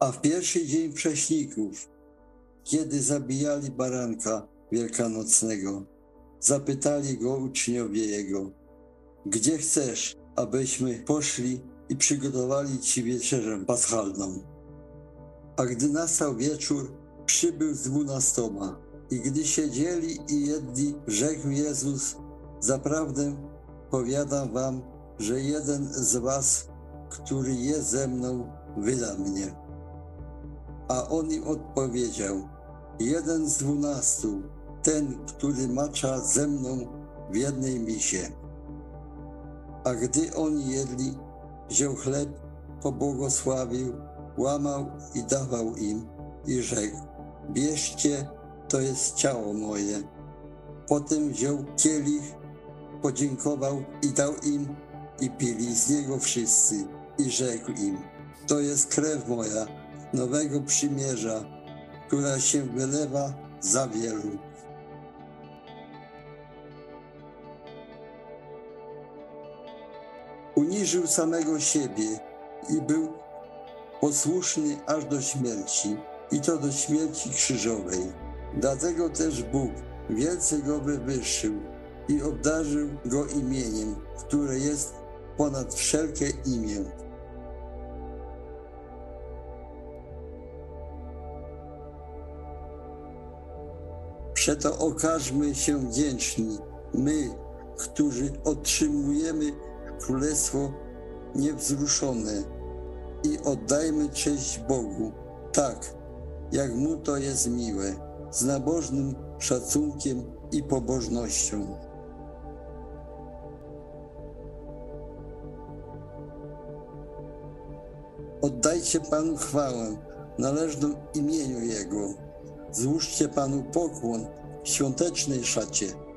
A w pierwszy dzień prześników, kiedy zabijali baranka wielkanocnego, zapytali go uczniowie jego, gdzie chcesz, abyśmy poszli i przygotowali ci wieczerzę paschalną. A gdy nastał wieczór, przybył z dwunastoma. I gdy siedzieli i jedli, rzekł Jezus, zaprawdę powiadam wam, że jeden z was, który jest ze mną, wyda mnie. A on im odpowiedział, jeden z dwunastu, ten, który macza ze mną w jednej misie. A gdy oni jedli, wziął chleb, pobłogosławił, łamał i dawał im i rzekł, bierzcie, to jest ciało moje. Potem wziął kielich, podziękował i dał im i pili z niego wszyscy i rzekł im, to jest krew moja, nowego przymierza, która się wylewa za wielu. Uniżył samego siebie i był posłuszny aż do śmierci, i to do śmierci krzyżowej. Dlatego też Bóg wielce go wywyższył i obdarzył go imieniem, które jest ponad wszelkie imię. Przeto okażmy się wdzięczni, my, którzy otrzymujemy Królestwo niewzruszone i oddajmy cześć Bogu, tak jak Mu to jest miłe, z nabożnym szacunkiem i pobożnością. Oddajcie Panu chwałę, należną imieniu Jego. Złóżcie Panu pokłon w świątecznej szacie.